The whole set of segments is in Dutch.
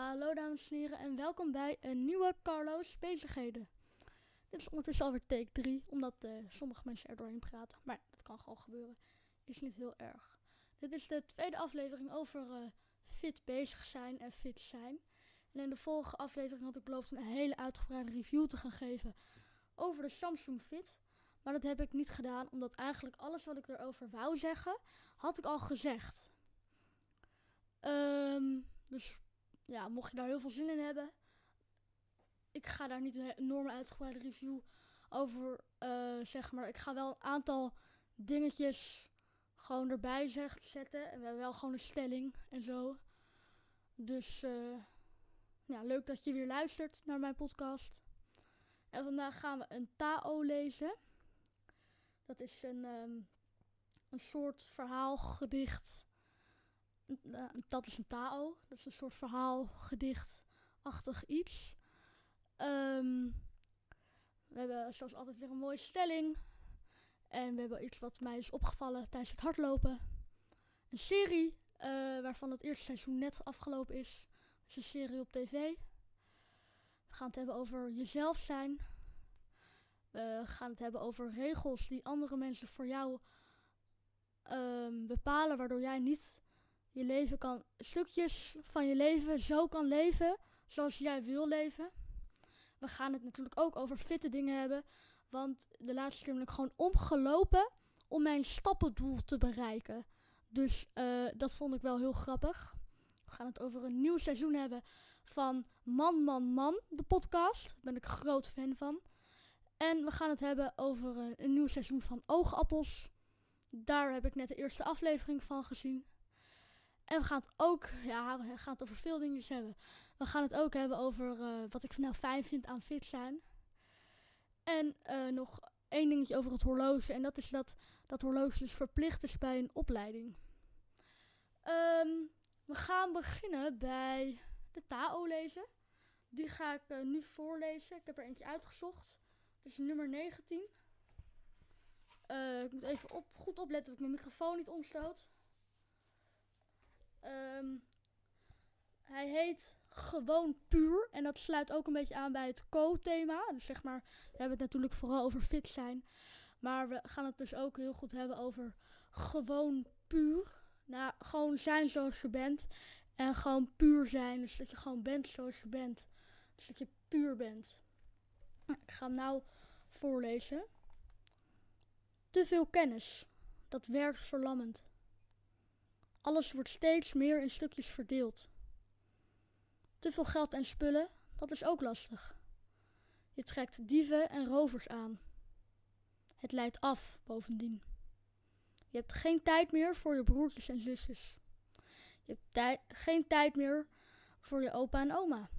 Hallo dames en heren en welkom bij een nieuwe Carlo's Bezigheden. Dit is ondertussen alweer take 3, omdat eh, sommige mensen er doorheen praten. Maar dat kan gewoon gebeuren. Is niet heel erg. Dit is de tweede aflevering over eh, fit bezig zijn en fit zijn. En in de vorige aflevering had ik beloofd een hele uitgebreide review te gaan geven over de Samsung Fit. Maar dat heb ik niet gedaan, omdat eigenlijk alles wat ik erover wou zeggen, had ik al gezegd. Ehm, dus ja, mocht je daar heel veel zin in hebben. Ik ga daar niet een enorme uitgebreide review over uh, zeggen. Maar ik ga wel een aantal dingetjes gewoon erbij zeg, zetten. En we hebben wel gewoon een stelling en zo. Dus uh, ja, leuk dat je weer luistert naar mijn podcast. En vandaag gaan we een Tao lezen. Dat is een, um, een soort verhaalgedicht eh, dat is een Tao. Dat is een soort verhaal, gedichtachtig iets. Um, we hebben zoals altijd weer een mooie stelling. En we hebben iets wat mij is opgevallen tijdens het hardlopen. Een serie uh, waarvan het eerste seizoen net afgelopen is. Dat is een serie op tv. We gaan het hebben over jezelf zijn. We gaan het hebben over regels die andere mensen voor jou um, bepalen, waardoor jij niet je leven kan, stukjes van je leven zo kan leven zoals jij wil leven. We gaan het natuurlijk ook over fitte dingen hebben. Want de laatste keer ben ik gewoon omgelopen om mijn stappendoel te bereiken. Dus uh, dat vond ik wel heel grappig. We gaan het over een nieuw seizoen hebben van Man, Man, Man, de podcast. Daar ben ik groot fan van. En we gaan het hebben over een, een nieuw seizoen van Oogappels. Daar heb ik net de eerste aflevering van gezien. En we gaan het ook, ja, we gaan het over veel dingen hebben. We gaan het ook hebben over uh, wat ik nou fijn vind aan fit zijn. En uh, nog één dingetje over het horloge. En dat is dat dat horloge dus verplicht is bij een opleiding. Um, we gaan beginnen bij de Tao lezen. Die ga ik uh, nu voorlezen. Ik heb er eentje uitgezocht. Het is nummer 19. ik moet even op, goed opletten dat ik mijn microfoon niet omstoot. Um, hij heet Gewoon Puur. En dat sluit ook een beetje aan bij het co-thema. Dus zeg maar, we hebben het natuurlijk vooral over fit zijn. Maar we gaan het dus ook heel goed hebben over gewoon puur. Nou, gewoon zijn zoals je bent. En gewoon puur zijn. Dus dat je gewoon bent zoals je bent. Dus dat je puur bent. Ik ga hem nou voorlezen. Te veel kennis. Dat werkt verlammend. Alles wordt steeds meer in stukjes verdeeld. Te veel geld en spullen, dat is ook lastig. Je trekt dieven en rovers aan. Het leidt af, bovendien. Je hebt geen tijd meer voor je broertjes en zusjes. Je hebt geen tijd meer voor je opa en oma.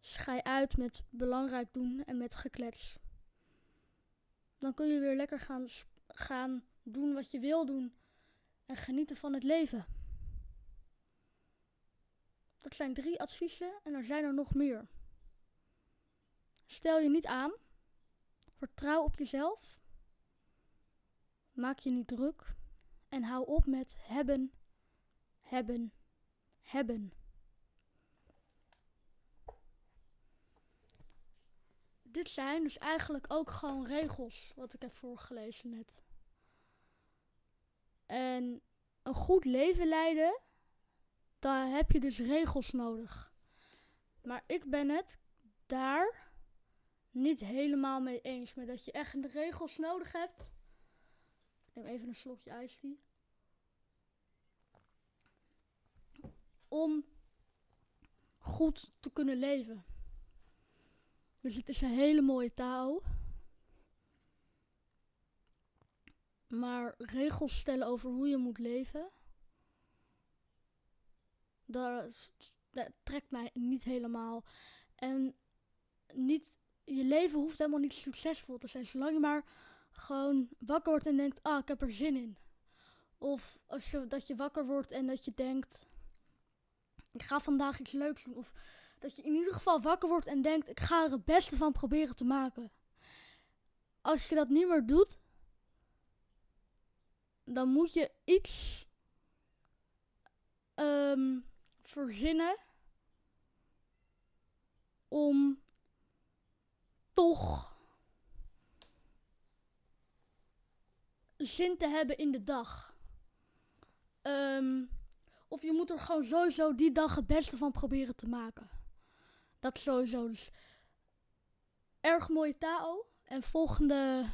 Schij uit met belangrijk doen en met geklets. Dan kun je weer lekker gaan, gaan doen wat je wil doen en genieten van het leven. Dat zijn drie adviezen en er zijn er nog meer. Stel je niet aan. Vertrouw op jezelf. Maak je niet druk. En hou op met hebben, hebben, hebben. Dit zijn dus eigenlijk ook gewoon regels, wat ik heb voorgelezen net. En een goed leven leiden, daar heb je dus regels nodig. Maar ik ben het daar niet helemaal mee eens met dat je echt de regels nodig hebt. Ik neem even een slokje ijstie. Om goed te kunnen leven. Dus het is een hele mooie taal. Maar regels stellen over hoe je moet leven, dat, dat trekt mij niet helemaal. En niet, je leven hoeft helemaal niet succesvol te zijn, zolang je maar gewoon wakker wordt en denkt, ah, ik heb er zin in. Of als je, dat je wakker wordt en dat je denkt, ik ga vandaag iets leuks doen. Of dat je in ieder geval wakker wordt en denkt, ik ga er het beste van proberen te maken. Als je dat niet meer doet, dan moet je iets um, verzinnen om toch zin te hebben in de dag. Ehm, of je moet er gewoon sowieso die dag het beste van proberen te maken. Dat sowieso. Dus erg mooie Tao. En volgende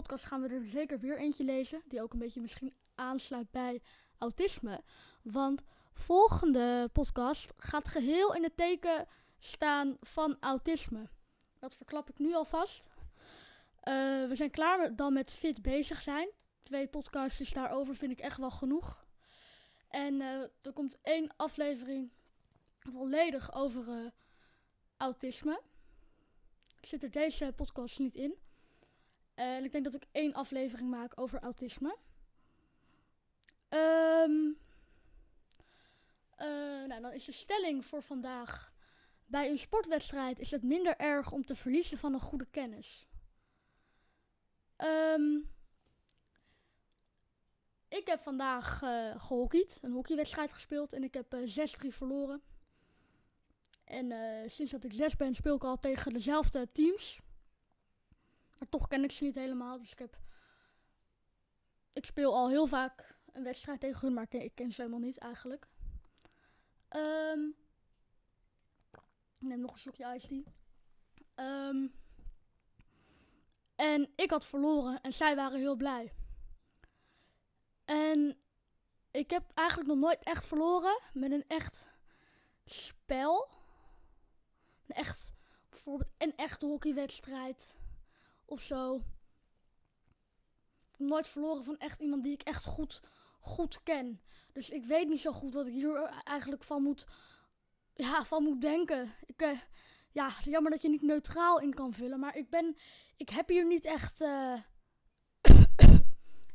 podcast gaan we er zeker weer eentje lezen. Die ook een beetje misschien aansluit bij autisme. Want volgende podcast gaat geheel in het teken staan van autisme. Dat verklap ik nu alvast. Uh, we zijn klaar met, dan met fit bezig zijn. Twee podcasts daarover vind ik echt wel genoeg. En uh, er komt één aflevering volledig over uh, autisme. Zit er deze podcast niet in. En ik denk dat ik één aflevering maak over autisme. Um, nou, dan is de stelling voor vandaag. Bij een sportwedstrijd is het minder erg om te verliezen van een goede kennis. Um, ik heb vandaag uh, gehockeyd, een hockeywedstrijd gespeeld en ik heb uh, 6-3 verloren. En sinds dat ik 6 ben speel ik al tegen dezelfde teams. Maar toch ken ik ze niet helemaal, dus ik heb... Ik speel al heel vaak een wedstrijd tegen hun, maar ik ken, ze helemaal niet eigenlijk. Um, ik neem nog een slokje iced tea. Um, en ik had verloren en zij waren heel blij. En ik heb eigenlijk nog nooit echt verloren met een echt spel. Een echt, bijvoorbeeld een echte hockeywedstrijd of zo. Ik heb nooit verloren van echt iemand die ik echt goed, goed ken. Dus ik weet niet zo goed wat ik hier eigenlijk van moet, ja, van moet denken. Ik, uh, ja, jammer dat je niet neutraal in kan vullen. Maar ik ben, ik heb hier niet echt, uh,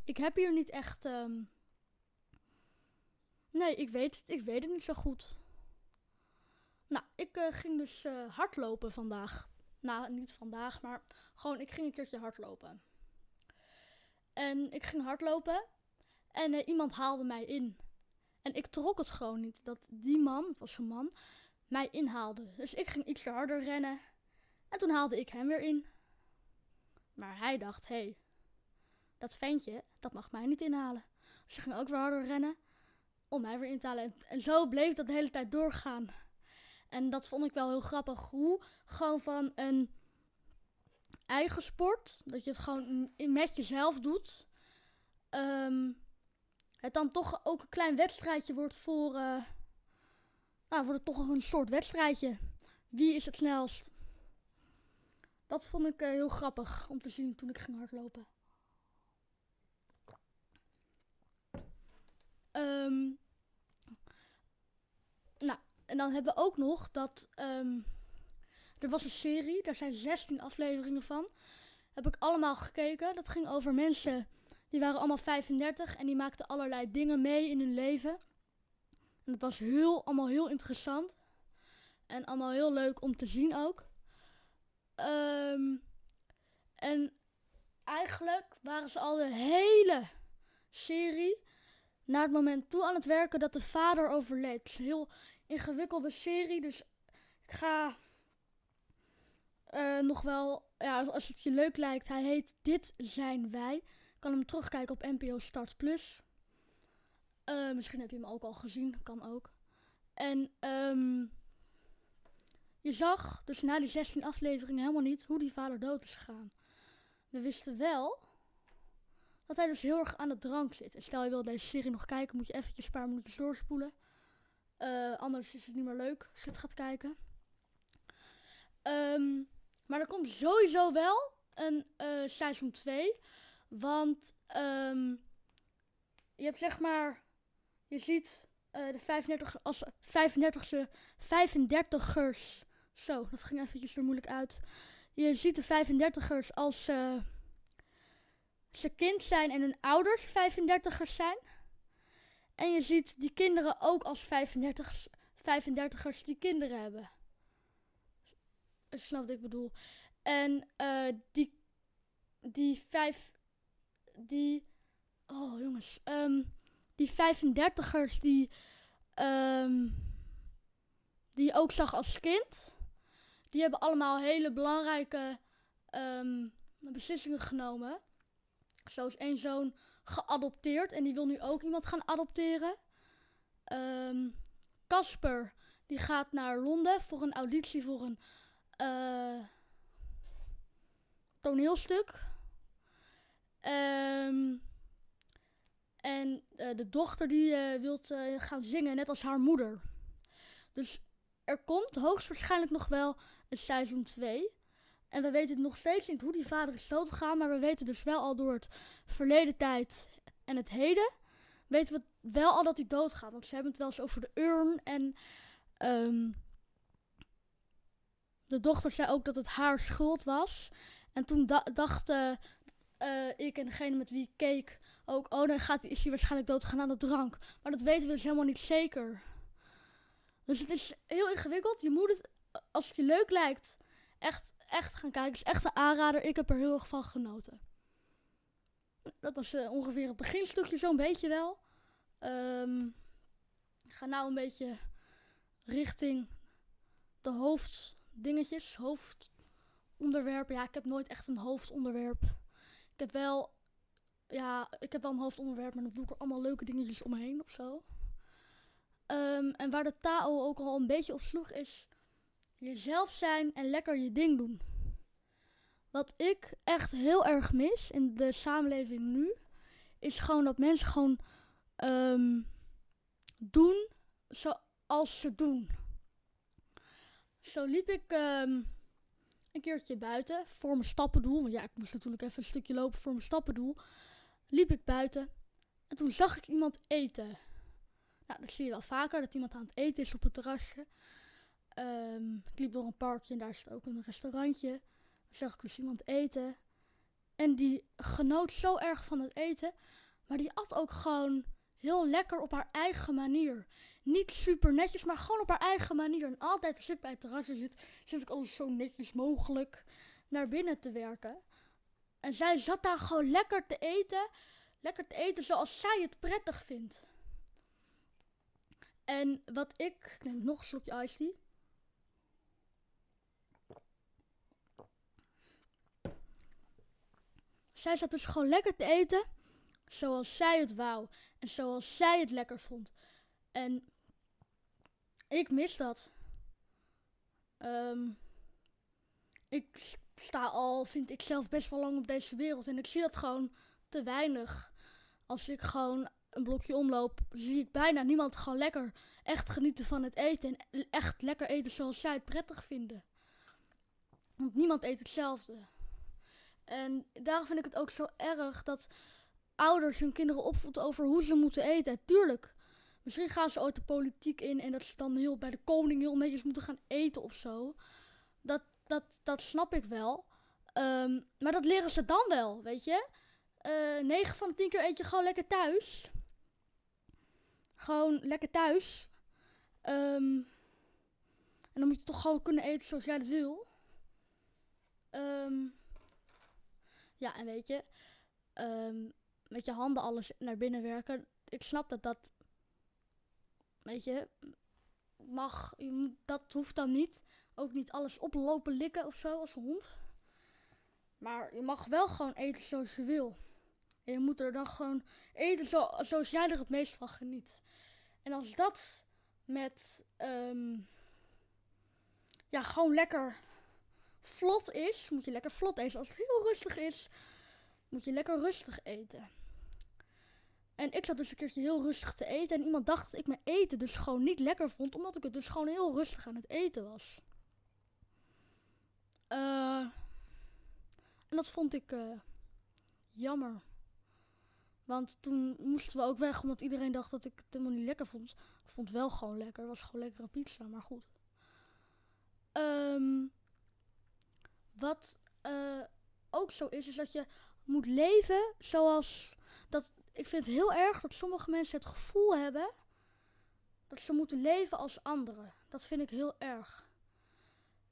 ik heb hier niet echt, um, nee, ik weet, ik weet het niet zo goed. Nou, ik uh, ging dus hardlopen vandaag. Nou, niet vandaag, maar gewoon, ik ging een keertje hardlopen. En ik ging hardlopen en uh, iemand haalde mij in. En ik trok het gewoon niet. Dat die man, het was een man, mij inhaalde. Dus ik ging ietsje harder rennen. En toen haalde ik hem weer in. Maar hij dacht, hé, hey, dat ventje, dat mag mij niet inhalen. Dus ik ging ook weer harder rennen om mij weer in te halen. En, en zo bleef dat de hele tijd doorgaan. En dat vond ik wel heel grappig. Hoe gewoon van een eigen sport, dat je het gewoon met jezelf doet, um, het dan toch ook een klein wedstrijdje wordt voor, uh, nou, wordt het toch een soort wedstrijdje. Wie is het snelst? Dat vond ik uh, heel grappig om te zien toen ik ging hardlopen. Um, nou, en dan hebben we ook nog dat. Um, er was een serie, daar zijn 16 afleveringen van. Heb ik allemaal gekeken. Dat ging over mensen die waren allemaal 35 en die maakten allerlei dingen mee in hun leven. En dat was heel, allemaal heel interessant. En allemaal heel leuk om te zien ook. Um, en eigenlijk waren ze al de hele serie naar het moment toe aan het werken dat de vader overleed. Een heel ingewikkelde serie, dus ik ga uh, nog wel, ja, als het je leuk lijkt, hij heet Dit zijn wij. Kan hem terugkijken op NPO Start Plus. Uh, misschien heb je hem ook al gezien, kan ook. En um, je zag dus na die 16 afleveringen helemaal niet hoe die vader dood is gegaan. We wisten wel dat hij dus heel erg aan de drank zit. En stel je wil deze serie nog kijken, moet je eventjes een paar minuutjes doorspoelen. Uh, anders is het niet meer leuk als je het gaat kijken. Um, maar er komt sowieso wel een uh, seizoen 2. Want um, je hebt zeg maar. Je ziet uh, de 35 als 35ste 35ers. Zo, dat ging eventjes er moeilijk uit. Je ziet de 35ers als ze kind zijn en hun ouders 35ers zijn. En je ziet die kinderen ook als 35ers, 35ers die kinderen hebben. Snap wat ik bedoel. En uh, die, die vijf, die, oh jongens, um, die 35ers die, um, die ook zag als kind. die hebben allemaal hele belangrijke ehm, beslissingen genomen. Zo is één zoon geadopteerd en die wil nu ook iemand gaan adopteren. Ehm, Casper, die gaat naar Londen voor een auditie voor een uh, toneelstuk. Um, en uh, de dochter die uh, wil gaan zingen, net als haar moeder. Dus er komt hoogstwaarschijnlijk nog wel een seizoen 2. En we weten nog steeds niet hoe die vader is doodgegaan. Maar we weten dus wel al door het verleden tijd en het heden. Weten we wel al dat hij doodgaat. Want ze hebben het wel eens over de urn. En um, de dochter zei ook dat het haar schuld was. En toen da dachten uh, ik en degene met wie ik keek ook... Oh, dan gaat, is hij waarschijnlijk doodgegaan aan de drank. Maar dat weten we dus helemaal niet zeker. Dus het is heel ingewikkeld. Je moet het, als het je leuk lijkt, echt, echt gaan kijken. Het is echt een aanrader. Ik heb er heel erg van genoten. Dat was uh, ongeveer het beginstukje, zo'n beetje wel. Um, ik ga nou een beetje richting de hoofddingetjes, hoofdonderwerpen. Ja, ik heb nooit echt een hoofdonderwerp. Ik heb wel, ja, ik heb wel een hoofdonderwerp, maar dan doe ik er allemaal leuke dingetjes omheen of zo. Um, en waar de Tao ook al een beetje op sloeg is jezelf zijn en lekker je ding doen. Wat ik echt heel erg mis in de samenleving nu, is gewoon dat mensen gewoon um, doen zoals ze doen. Zo liep ik um, een keertje buiten voor mijn stappendoel. Want ja, ik moest natuurlijk even een stukje lopen voor mijn stappendoel. Liep ik buiten en toen zag ik iemand eten. Nou, dat zie je wel vaker, dat iemand aan het eten is op het terrasje. Um, ik liep door een parkje en daar zit ook een restaurantje. Dan zag ik dus iemand eten. En die genoot zo erg van het eten. Maar die at ook gewoon heel lekker op haar eigen manier. Niet super netjes, maar gewoon op haar eigen manier. En altijd als ik bij het terrasje zit, zit ik alles zo netjes mogelijk naar binnen te werken. En zij zat daar gewoon lekker te eten. Lekker te eten zoals zij het prettig vindt. En wat ik... Ik neem nog een slokje iced tea. Zij zat dus gewoon lekker te eten. Zoals zij het wou. En zoals zij het lekker vond. En ik mis dat. Um, ik sta al, vind ik zelf, best wel lang op deze wereld. En ik zie dat gewoon te weinig. Als ik gewoon een blokje omloop, zie ik bijna niemand gewoon lekker echt genieten van het eten. En echt lekker eten zoals zij het prettig vinden. Want niemand eet hetzelfde. En daarom vind ik het ook zo erg dat ouders hun kinderen opvoeden over hoe ze moeten eten. Tuurlijk, misschien gaan ze ooit de politiek in en dat ze dan heel bij de koning heel netjes moeten gaan eten of zo. Dat, dat, dat snap ik wel. Um, maar dat leren ze dan wel, weet je. Uh, eh, 9 van de 10 keer eet je gewoon lekker thuis. Gewoon lekker thuis. Um, en dan moet je toch gewoon kunnen eten zoals jij dat wil. Um, ja, en weet je, um, met je handen alles naar binnen werken. Ik snap dat dat, weet je, mag, dat hoeft dan niet. Ook niet alles oplopen likken of zo als een hond. Maar je mag wel gewoon eten zoals je wil. En je moet er dan gewoon eten zo, zoals jij er het meest van geniet. En als dat met, um, ja, gewoon lekker vlot is, moet je lekker vlot eten. Als het heel rustig is, moet je lekker rustig eten. En ik zat dus een keertje heel rustig te eten. En iemand dacht dat ik mijn eten dus gewoon niet lekker vond. Omdat ik het dus gewoon heel rustig aan het eten was. Uh, en dat vond ik uh, jammer. Want toen moesten we ook weg. Omdat iedereen dacht dat ik het helemaal niet lekker vond. Ik vond het wel gewoon lekker. Het was gewoon lekkere pizza. Maar goed. Um, wat uh, ook zo is, is dat je moet leven zoals. Dat, ik vind het heel erg dat sommige mensen het gevoel hebben dat ze moeten leven als anderen. Dat vind ik heel erg.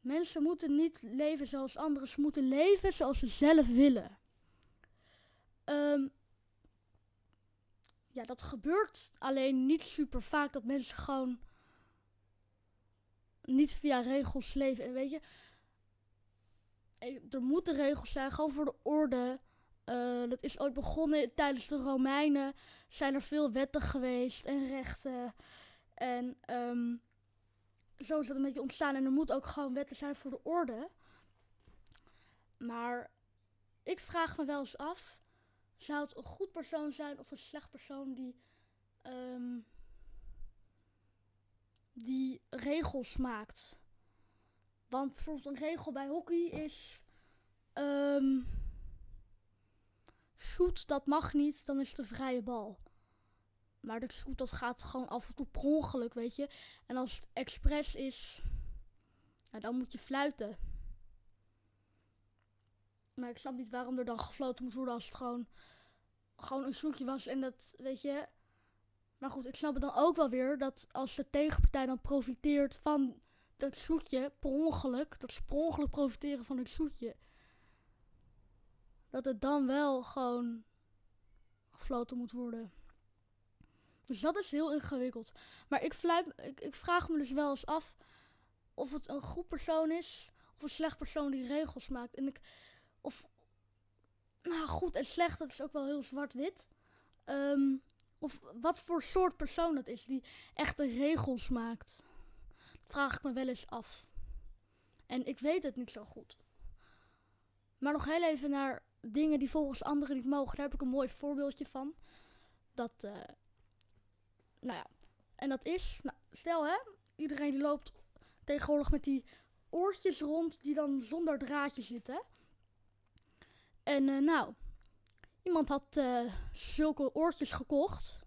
Mensen moeten niet leven zoals anderen, ze moeten leven zoals ze zelf willen. Um, ja, dat gebeurt alleen niet super vaak dat mensen gewoon niet via regels leven. En weet je, er moeten regels zijn, gewoon voor de orde. Uh, dat is ooit begonnen tijdens de Romeinen. Zijn er veel wetten geweest en rechten. En um, zo is dat een beetje ontstaan. En er moet ook gewoon wetten zijn voor de orde. Maar ik vraag me wel eens af: zou het een goed persoon zijn of een slecht persoon die. Um, die regels maakt? Want bijvoorbeeld een regel bij hockey is. Um, shoot, dat mag niet, dan is het een vrije bal. Maar de shoot, dat gaat gewoon af en toe per ongeluk, weet je. En als het expres is, dan moet je fluiten. Maar ik snap niet waarom er dan gefloten moet worden als het gewoon, gewoon een zoekje was. En dat, weet je. Maar goed, ik snap het dan ook wel weer dat als de tegenpartij dan profiteert van dat zoetje per ongeluk, dat ongeluk profiteren van het zoetje, dat het dan wel gewoon gefloten moet worden. Dus dat is heel ingewikkeld. Maar ik, ik, ik vraag me dus wel eens af of het een goed persoon is of een slecht persoon die regels maakt. En ik, of, nou goed en slecht, dat is ook wel heel zwart-wit. Ehm, of wat voor soort persoon dat is die echte regels maakt. Vraag ik me wel eens af. En ik weet het niet zo goed. Maar nog heel even naar dingen die volgens anderen niet mogen. Daar heb ik een mooi voorbeeldje van. Dat, uh, nou ja, en dat is, nou, stel hè, iedereen die loopt tegenwoordig met die oortjes rond die dan zonder draadje zitten. En uh, nou, iemand had uh, zulke oortjes gekocht.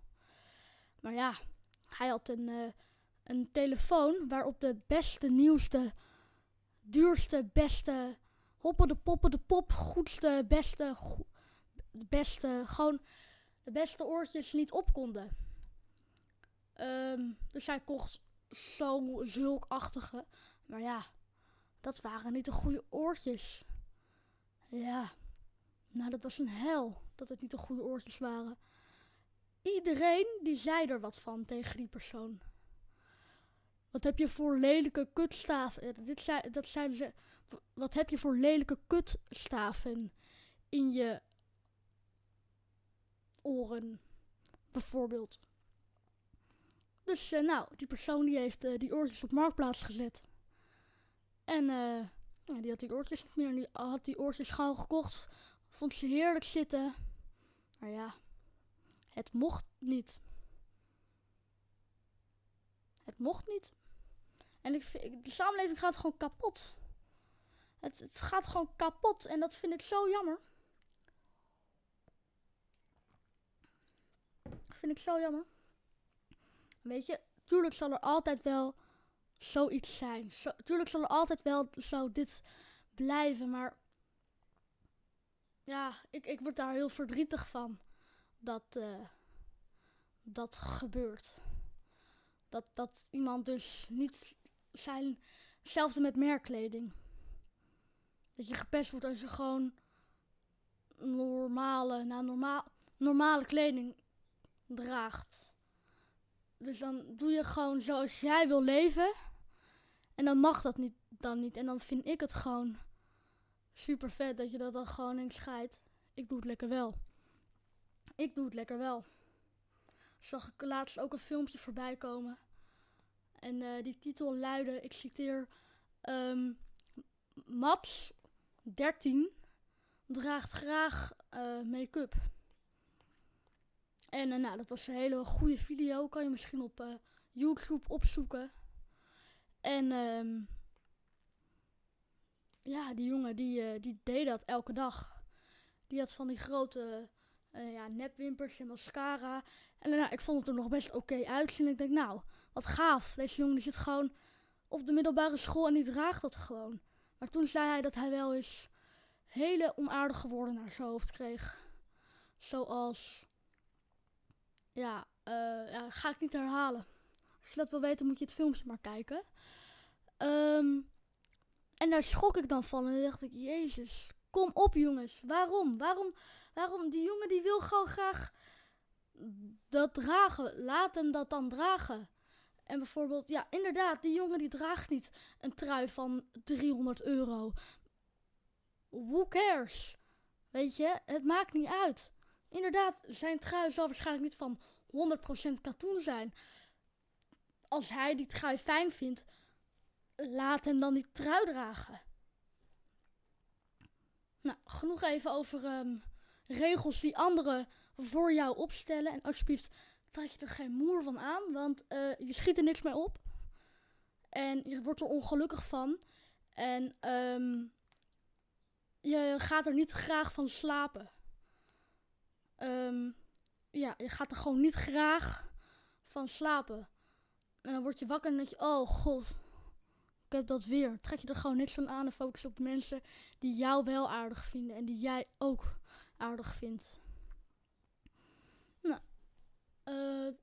Maar ja, hij had een, een telefoon waarop de beste, nieuwste, duurste, beste, hoppen de poppen de pop, goedste, beste, beste, gewoon de beste oortjes niet op konden. Um, dus hij kocht zo zulkachtige. Maar ja, dat waren niet de goede oortjes. Ja, nou dat was een hel dat het niet de goede oortjes waren. Iedereen die zei er wat van tegen die persoon. Wat heb je voor lelijke kutstaven? Eh, dit zei, dat zeiden ze. Wat heb je voor lelijke kutstaven in je oren? Bijvoorbeeld. Dus uh, nou, die persoon die heeft uh, die oortjes op marktplaats gezet. En die had die oortjes niet meer. En die had die oortjes gauw gekocht. Vond ze heerlijk zitten. Maar ja, het mocht niet. Het mocht niet. En ik, de samenleving gaat gewoon kapot. Het, het gaat gewoon kapot. En dat vind ik zo jammer. Vind ik zo jammer. Weet je, tuurlijk zal er altijd wel zoiets zijn. Tuurlijk zal er altijd wel zo dit blijven, maar ja, ik, ik word daar heel verdrietig van dat uh, dat gebeurt. Dat, dat iemand dus niet zijn, hetzelfde met merkkleding. Dat je gepest wordt als je gewoon normale, nou, normaal, normale kleding draagt. Dus dan doe je gewoon zoals jij wil leven. En dan mag dat niet, dan niet. En dan vind ik het gewoon super vet dat je dat dan gewoon in scheidt. Ik doe het lekker wel. Ik doe het lekker wel. Zag ik laatst ook een filmpje voorbij komen. En uh, die titel luidde, ik citeer, um, Mats, 13, draagt graag uh, make-up. En uh, nou, dat was een hele goede video. Kan je misschien op YouTube opzoeken. En um, ja, die jongen die, die deed dat elke dag. Die had van die grote ja, nepwimpers en mascara. En nou, ik vond het er nog best oké okay uitzien. Ik denk, nou, wat gaaf. Deze jongen die zit gewoon op de middelbare school en die draagt dat gewoon. Maar toen zei hij dat hij wel eens hele onaardige woorden naar zijn hoofd kreeg. Zoals ja, uh, ja, ga ik niet herhalen. Als je dat wil weten, moet je het filmpje maar kijken. Um, en daar schrok ik dan van. En dan dacht ik, Jezus, kom op jongens. Waarom? Waarom? Waarom? Die jongen die wil gewoon graag dat dragen. Laat hem dat dan dragen. En bijvoorbeeld, ja, inderdaad, die jongen die draagt niet een trui van 300 euro. Who cares? Weet je, het maakt niet uit. Inderdaad, zijn trui zal waarschijnlijk niet van 100% katoen zijn. Als hij die trui fijn vindt, laat hem dan die trui dragen. Nou, genoeg even over ehm, regels die anderen voor jou opstellen. En alsjeblieft, trek je er geen moer van aan, want uh, je schiet er niks mee op. En je wordt er ongelukkig van. En um, je gaat er niet graag van slapen. Um, ja, je gaat er gewoon niet graag van slapen. En dan word je wakker en denk je, oh god, ik heb dat weer. Trek je er gewoon niks van aan en focus op de mensen die jou wel aardig vinden en die jij ook aardig vindt. Uh,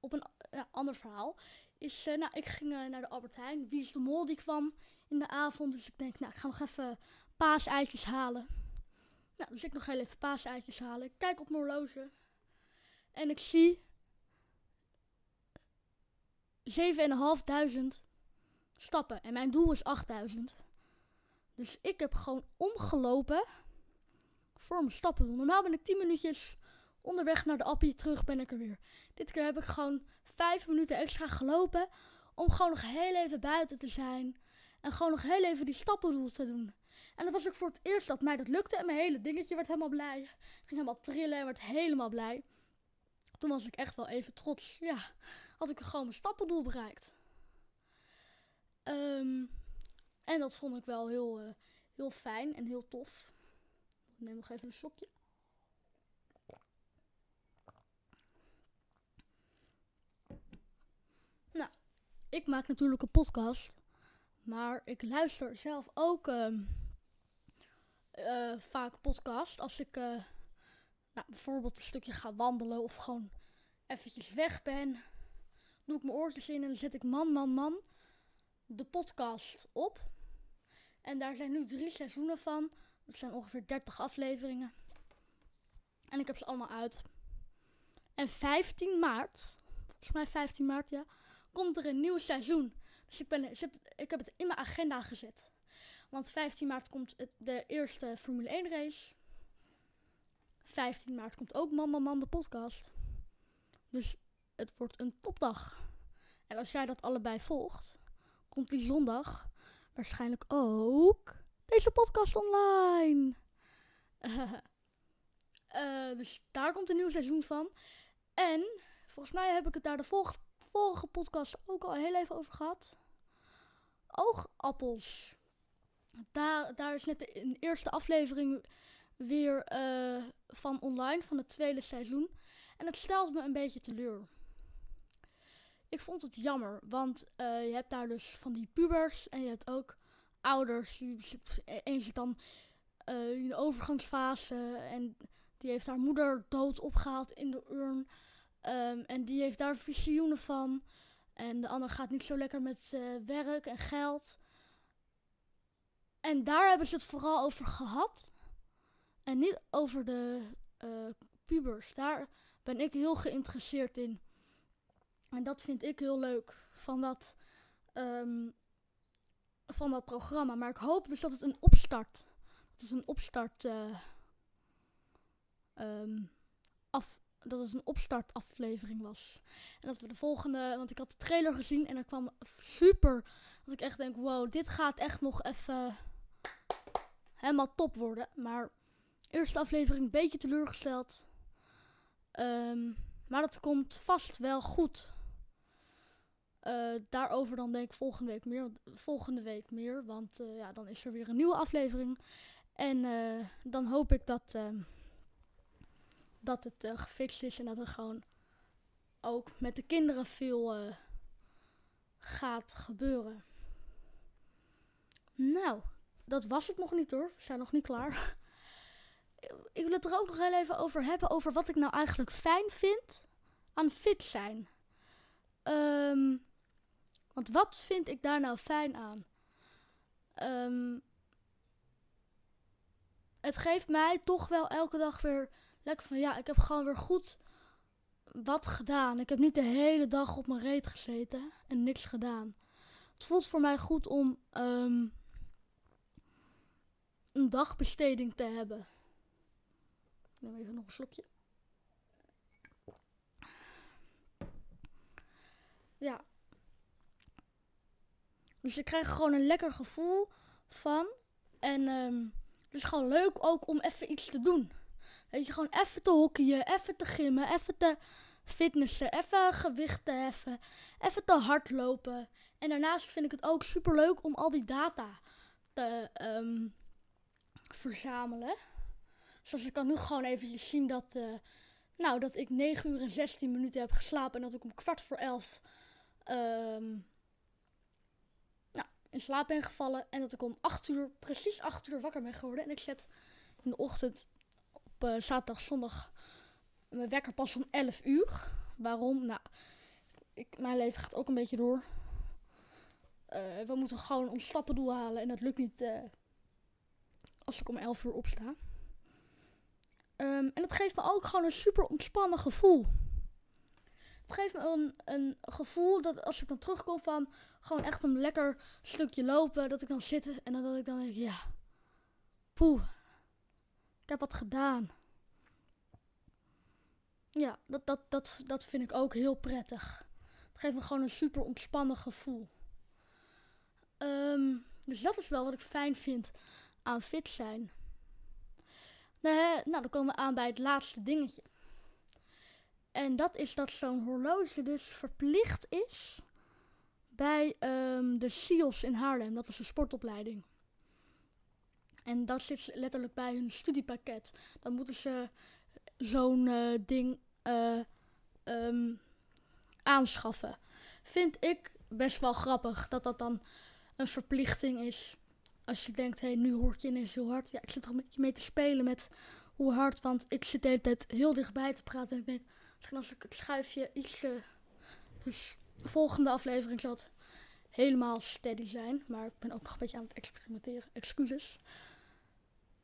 op een ander verhaal is, uh, nou, ik ging uh, naar de Albert Heijn. Wie is de mol die kwam in de avond? Dus ik denk, nou, ik ga nog even paaseitjes halen. Nou, dus ik nog heel even paaseitjes halen. Ik kijk op mijn horloge. En ik zie 7.500 stappen. En mijn doel is 8000. Dus ik heb gewoon omgelopen voor mijn stappen. Normaal ben ik 10 minuutjes onderweg naar de appie. Terug ben ik er weer. Dit keer heb ik gewoon 5 minuten extra gelopen. Om gewoon nog heel even buiten te zijn. En gewoon nog heel even die stappendoel te doen. En dat was ook voor het eerst dat mij dat lukte. En mijn hele dingetje werd helemaal blij. Ging helemaal trillen en werd helemaal blij. Toen was ik echt wel even trots. Ja, had ik gewoon mijn stappendoel bereikt. Um, en dat vond ik wel heel, uh, heel fijn en heel tof. Ik neem nog even een sokje. Nou, ik maak natuurlijk een podcast. Maar ik luister zelf ook uh, uh, vaak podcast. Als ik uh, nou, bijvoorbeeld een stukje ga wandelen of gewoon eventjes weg ben. Doe ik mijn oortjes in en dan zet ik man, man, man de podcast op. En daar zijn nu drie seizoenen van. Dat zijn ongeveer 30 afleveringen. En ik heb ze allemaal uit. En 15 maart, volgens mij 15 maart ja, komt er een nieuw seizoen. Dus ik, ben, ik heb het in mijn agenda gezet. Want 15 maart komt het, de eerste Formule 1 race. 15 maart komt ook Man Man Man de podcast. Dus het wordt een topdag. En als jij dat allebei volgt, komt die zondag waarschijnlijk ook deze podcast online. Uh, dus daar komt een nieuw seizoen van. En volgens mij heb ik het daar de vorige, vorige podcast ook al heel even over gehad. Oogappels. Daar, daar is net de, eerste aflevering weer uh, van online, van het tweede seizoen. En het stelt me een beetje teleur. Ik vond het jammer, want uh, je hebt daar dus van die pubers en je hebt ook ouders. Eén zit dan in de overgangsfase en die heeft haar moeder dood opgehaald in de urn. Um, en die heeft daar visioenen van. En de ander gaat niet zo lekker met uh, werk en geld. En daar hebben ze het vooral over gehad. En niet over de uh, pubers. Daar ben ik heel geïnteresseerd in. En dat vind ik heel leuk van dat, um, van dat programma. Maar ik hoop dus dat het een opstart. Dat het een opstart. Uh, um, af, dat het een opstartaflevering was. En dat we de volgende. Want ik had de trailer gezien en er kwam super. Dat ik echt denk: wow, dit gaat echt nog even. helemaal top worden. Maar eerste aflevering een beetje teleurgesteld. Um, maar dat komt vast wel goed. Uh, daarover dan denk ik volgende week meer. Volgende week meer. Want uh, ja, dan is er weer een nieuwe aflevering. En uh, dan hoop ik dat, ehm, dat het gefixt is. En dat er gewoon ook met de kinderen veel gaat gebeuren. Nou, dat was het nog niet hoor. We zijn nog niet klaar. ik wil het er ook nog heel even over hebben. Over wat ik nou eigenlijk fijn vind aan fit zijn. Um, want wat vind ik daar nou fijn aan? Um, het geeft mij toch wel elke dag weer lekker van ja, ik heb gewoon weer goed wat gedaan. Ik heb niet de hele dag op mijn reet gezeten en niks gedaan. Het voelt voor mij goed om ehm, een dagbesteding te hebben. Neem even nog een slokje. Ja. Dus ik krijg gewoon een lekker gevoel van. En ehm, het is gewoon leuk ook om even iets te doen. Weet je, gewoon even te hockeyen, even te gimmen, even te fitnessen, even gewichten heffen, even te hardlopen. En daarnaast vind ik het ook super leuk om al die data te ehm, verzamelen. Zoals ik kan nu gewoon even zien dat, uh, nou, dat ik 9 uur en 16 minuten heb geslapen en dat ik om kwart voor 11 um, nou, in slaap ben gevallen. En dat ik om 8 uur, precies 8 uur wakker ben geworden. En ik zet in de ochtend uh, zaterdag, zondag mijn wekker pas om 11 uur. Waarom? Nou, ik, mijn leven gaat ook een beetje door. Uh, we moeten gewoon ons stappendoel halen en dat lukt niet uh, als ik om 11 uur opsta. Um, en het geeft me ook gewoon een super ontspannen gevoel. Het geeft me een, een gevoel dat als ik dan terugkom van gewoon echt een lekker stukje lopen, dat ik dan zit en dan dat ik dan denk, ja, poeh, ik heb wat gedaan. Ja, dat, dat, dat, dat vind ik ook heel prettig. Het geeft me gewoon een super ontspannen gevoel. Um, dus dat is wel wat ik fijn vind aan fit zijn. nou, dan komen we aan bij het laatste dingetje. En dat is dat zo'n horloge dus verplicht is bij um, de SIOS in Haarlem. Dat is een sportopleiding. En dat zit letterlijk bij hun studiepakket. Dan moeten ze zo'n uh, ding uh, um, aanschaffen. Vind ik best wel grappig dat dat dan een verplichting is. Als je denkt, hé, hey, nu hoort je ineens heel hard. Ja, ik zit er een beetje mee te spelen met hoe hard. Want ik zit de hele tijd heel dichtbij te praten. En ik denk, misschien als ik het schuifje iets... Dus de volgende aflevering zal het helemaal steady zijn. Maar ik ben ook nog een beetje aan het experimenteren. Excuses.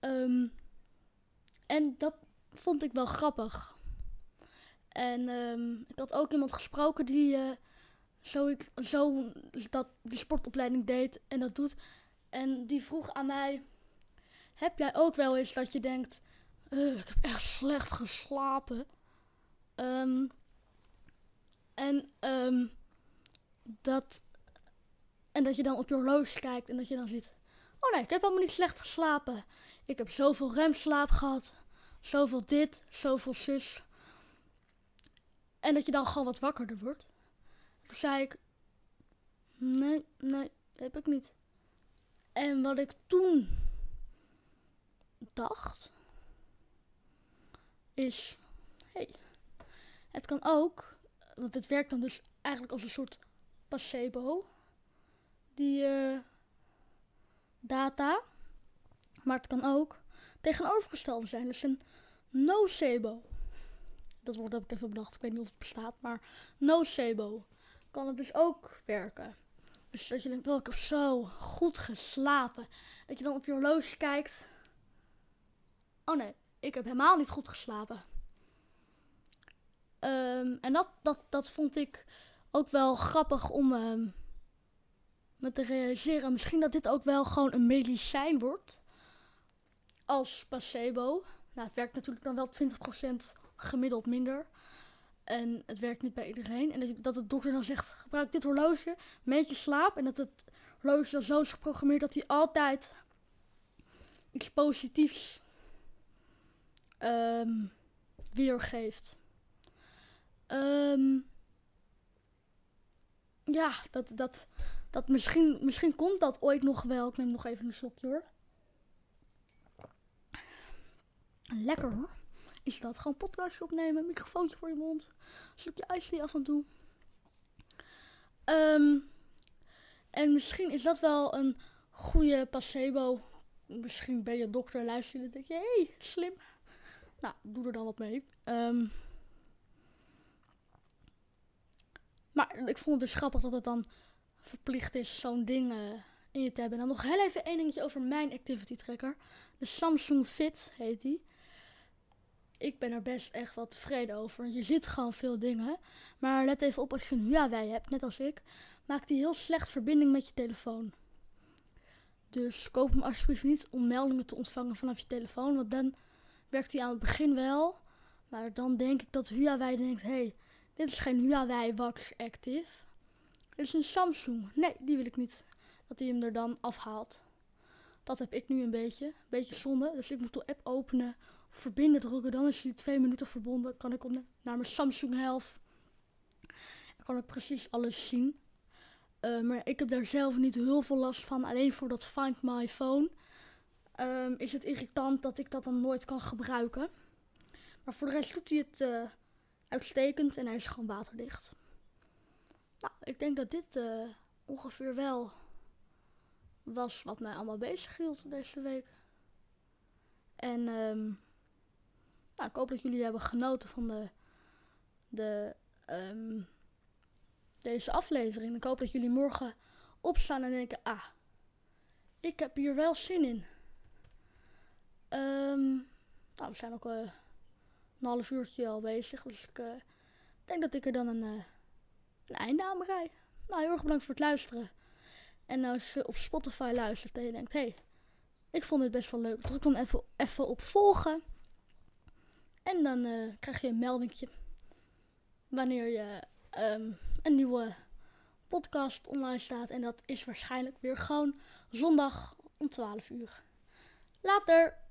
Um, en dat vond ik wel grappig. En um, ik had ook iemand gesproken die uh, zo, zo dat die sportopleiding deed en dat doet. En die vroeg aan mij: Heb jij ook wel eens dat je denkt: Ik heb echt slecht geslapen? Um, en dat. En dat je dan op je horloge kijkt en dat je dan ziet: Oh nee, ik heb helemaal niet slecht geslapen. Ik heb zoveel remslaap gehad. Zoveel dit, zoveel zus. En dat je dan gewoon wat wakkerder wordt. Toen zei ik: Nee, nee, heb ik niet. En wat ik toen dacht, is: hey, het kan ook, want het werkt dan dus eigenlijk als een soort placebo, die uh, data. Maar het kan ook tegenovergestelde zijn. Dus een nocebo. Dat woord heb ik even bedacht. Ik weet niet of het bestaat. Maar nocebo kan het dus ook werken. Dus dat je denkt, oh, ik heb zo goed geslapen. Dat je dan op je horloge kijkt. Oh nee, ik heb helemaal niet goed geslapen. Um, en dat, dat, dat vond ik ook wel grappig om um, me te realiseren. Misschien dat dit ook wel gewoon een medicijn wordt. Als placebo. Nou, het werkt natuurlijk dan wel 20% gemiddeld minder. En het werkt niet bij iedereen. En dat, de dokter dan zegt: gebruik dit horloge, meet je slaap. En dat het horloge dan zo is geprogrammeerd dat hij altijd iets positiefs um, weergeeft. Um, ja, dat, dat, dat misschien, misschien komt dat ooit nog wel. Ik neem nog even een slokje hoor. Lekker hoor. Is dat gewoon podcast opnemen, microfoontje voor je mond, een slokje ijsthee af en toe. Um, en misschien is dat wel een goede placebo. Misschien ben je dokter, luister je en denk je, hé, hey, slim. Nou, doe er dan wat mee. Um, maar ik vond het dus grappig dat het dan verplicht is zo'n ding uh, in je te hebben. En dan nog heel even één dingetje over mijn activity tracker. De Samsung Fit heet die. Ik ben er best echt wel tevreden over. Je ziet gewoon veel dingen. Maar let even op als je een Huawei hebt, net als ik. Maakt die heel slecht verbinding met je telefoon. Dus koop hem alsjeblieft niet om meldingen te ontvangen vanaf je telefoon. Want dan werkt hij aan het begin wel. Maar dan denk ik dat Huawei denkt, hé, hey, dit is geen Huawei Wax Active. Dit is een Samsung. Nee, die wil ik niet. Dat hij hem er dan afhaalt. Dat heb ik nu een beetje. Een beetje zonde. Dus ik moet de app openen, verbinden drukken. Dan is hij twee minuten verbonden. Kan ik op naar mijn Samsung Health. Dan kan ik precies alles zien. Uh, maar ik heb daar zelf niet heel veel last van. Alleen voor dat Find My Phone um, is het irritant dat ik dat dan nooit kan gebruiken. Maar voor de rest doet hij het uh, uitstekend en hij is gewoon waterdicht. Nou, ik denk dat dit uh, ongeveer wel was wat mij allemaal bezig hield deze week. En um, nou, ik hoop dat jullie hebben genoten van de, de um, deze aflevering. Ik hoop dat jullie morgen opstaan en denken: ah, ik heb hier wel zin in. Um, nou, we zijn ook uh, een half uurtje al bezig. Dus ik uh, denk dat ik er dan een, uh, een einde aan bereid. Nou, heel erg bedankt voor het luisteren. En als je op Spotify luistert en je denkt: hé, hey, ik vond dit best wel leuk. Druk dan even, even op volgen. En dan krijg je een meldingje wanneer je um, een nieuwe podcast online staat. En dat is waarschijnlijk weer gewoon zondag om 12 uur. Later!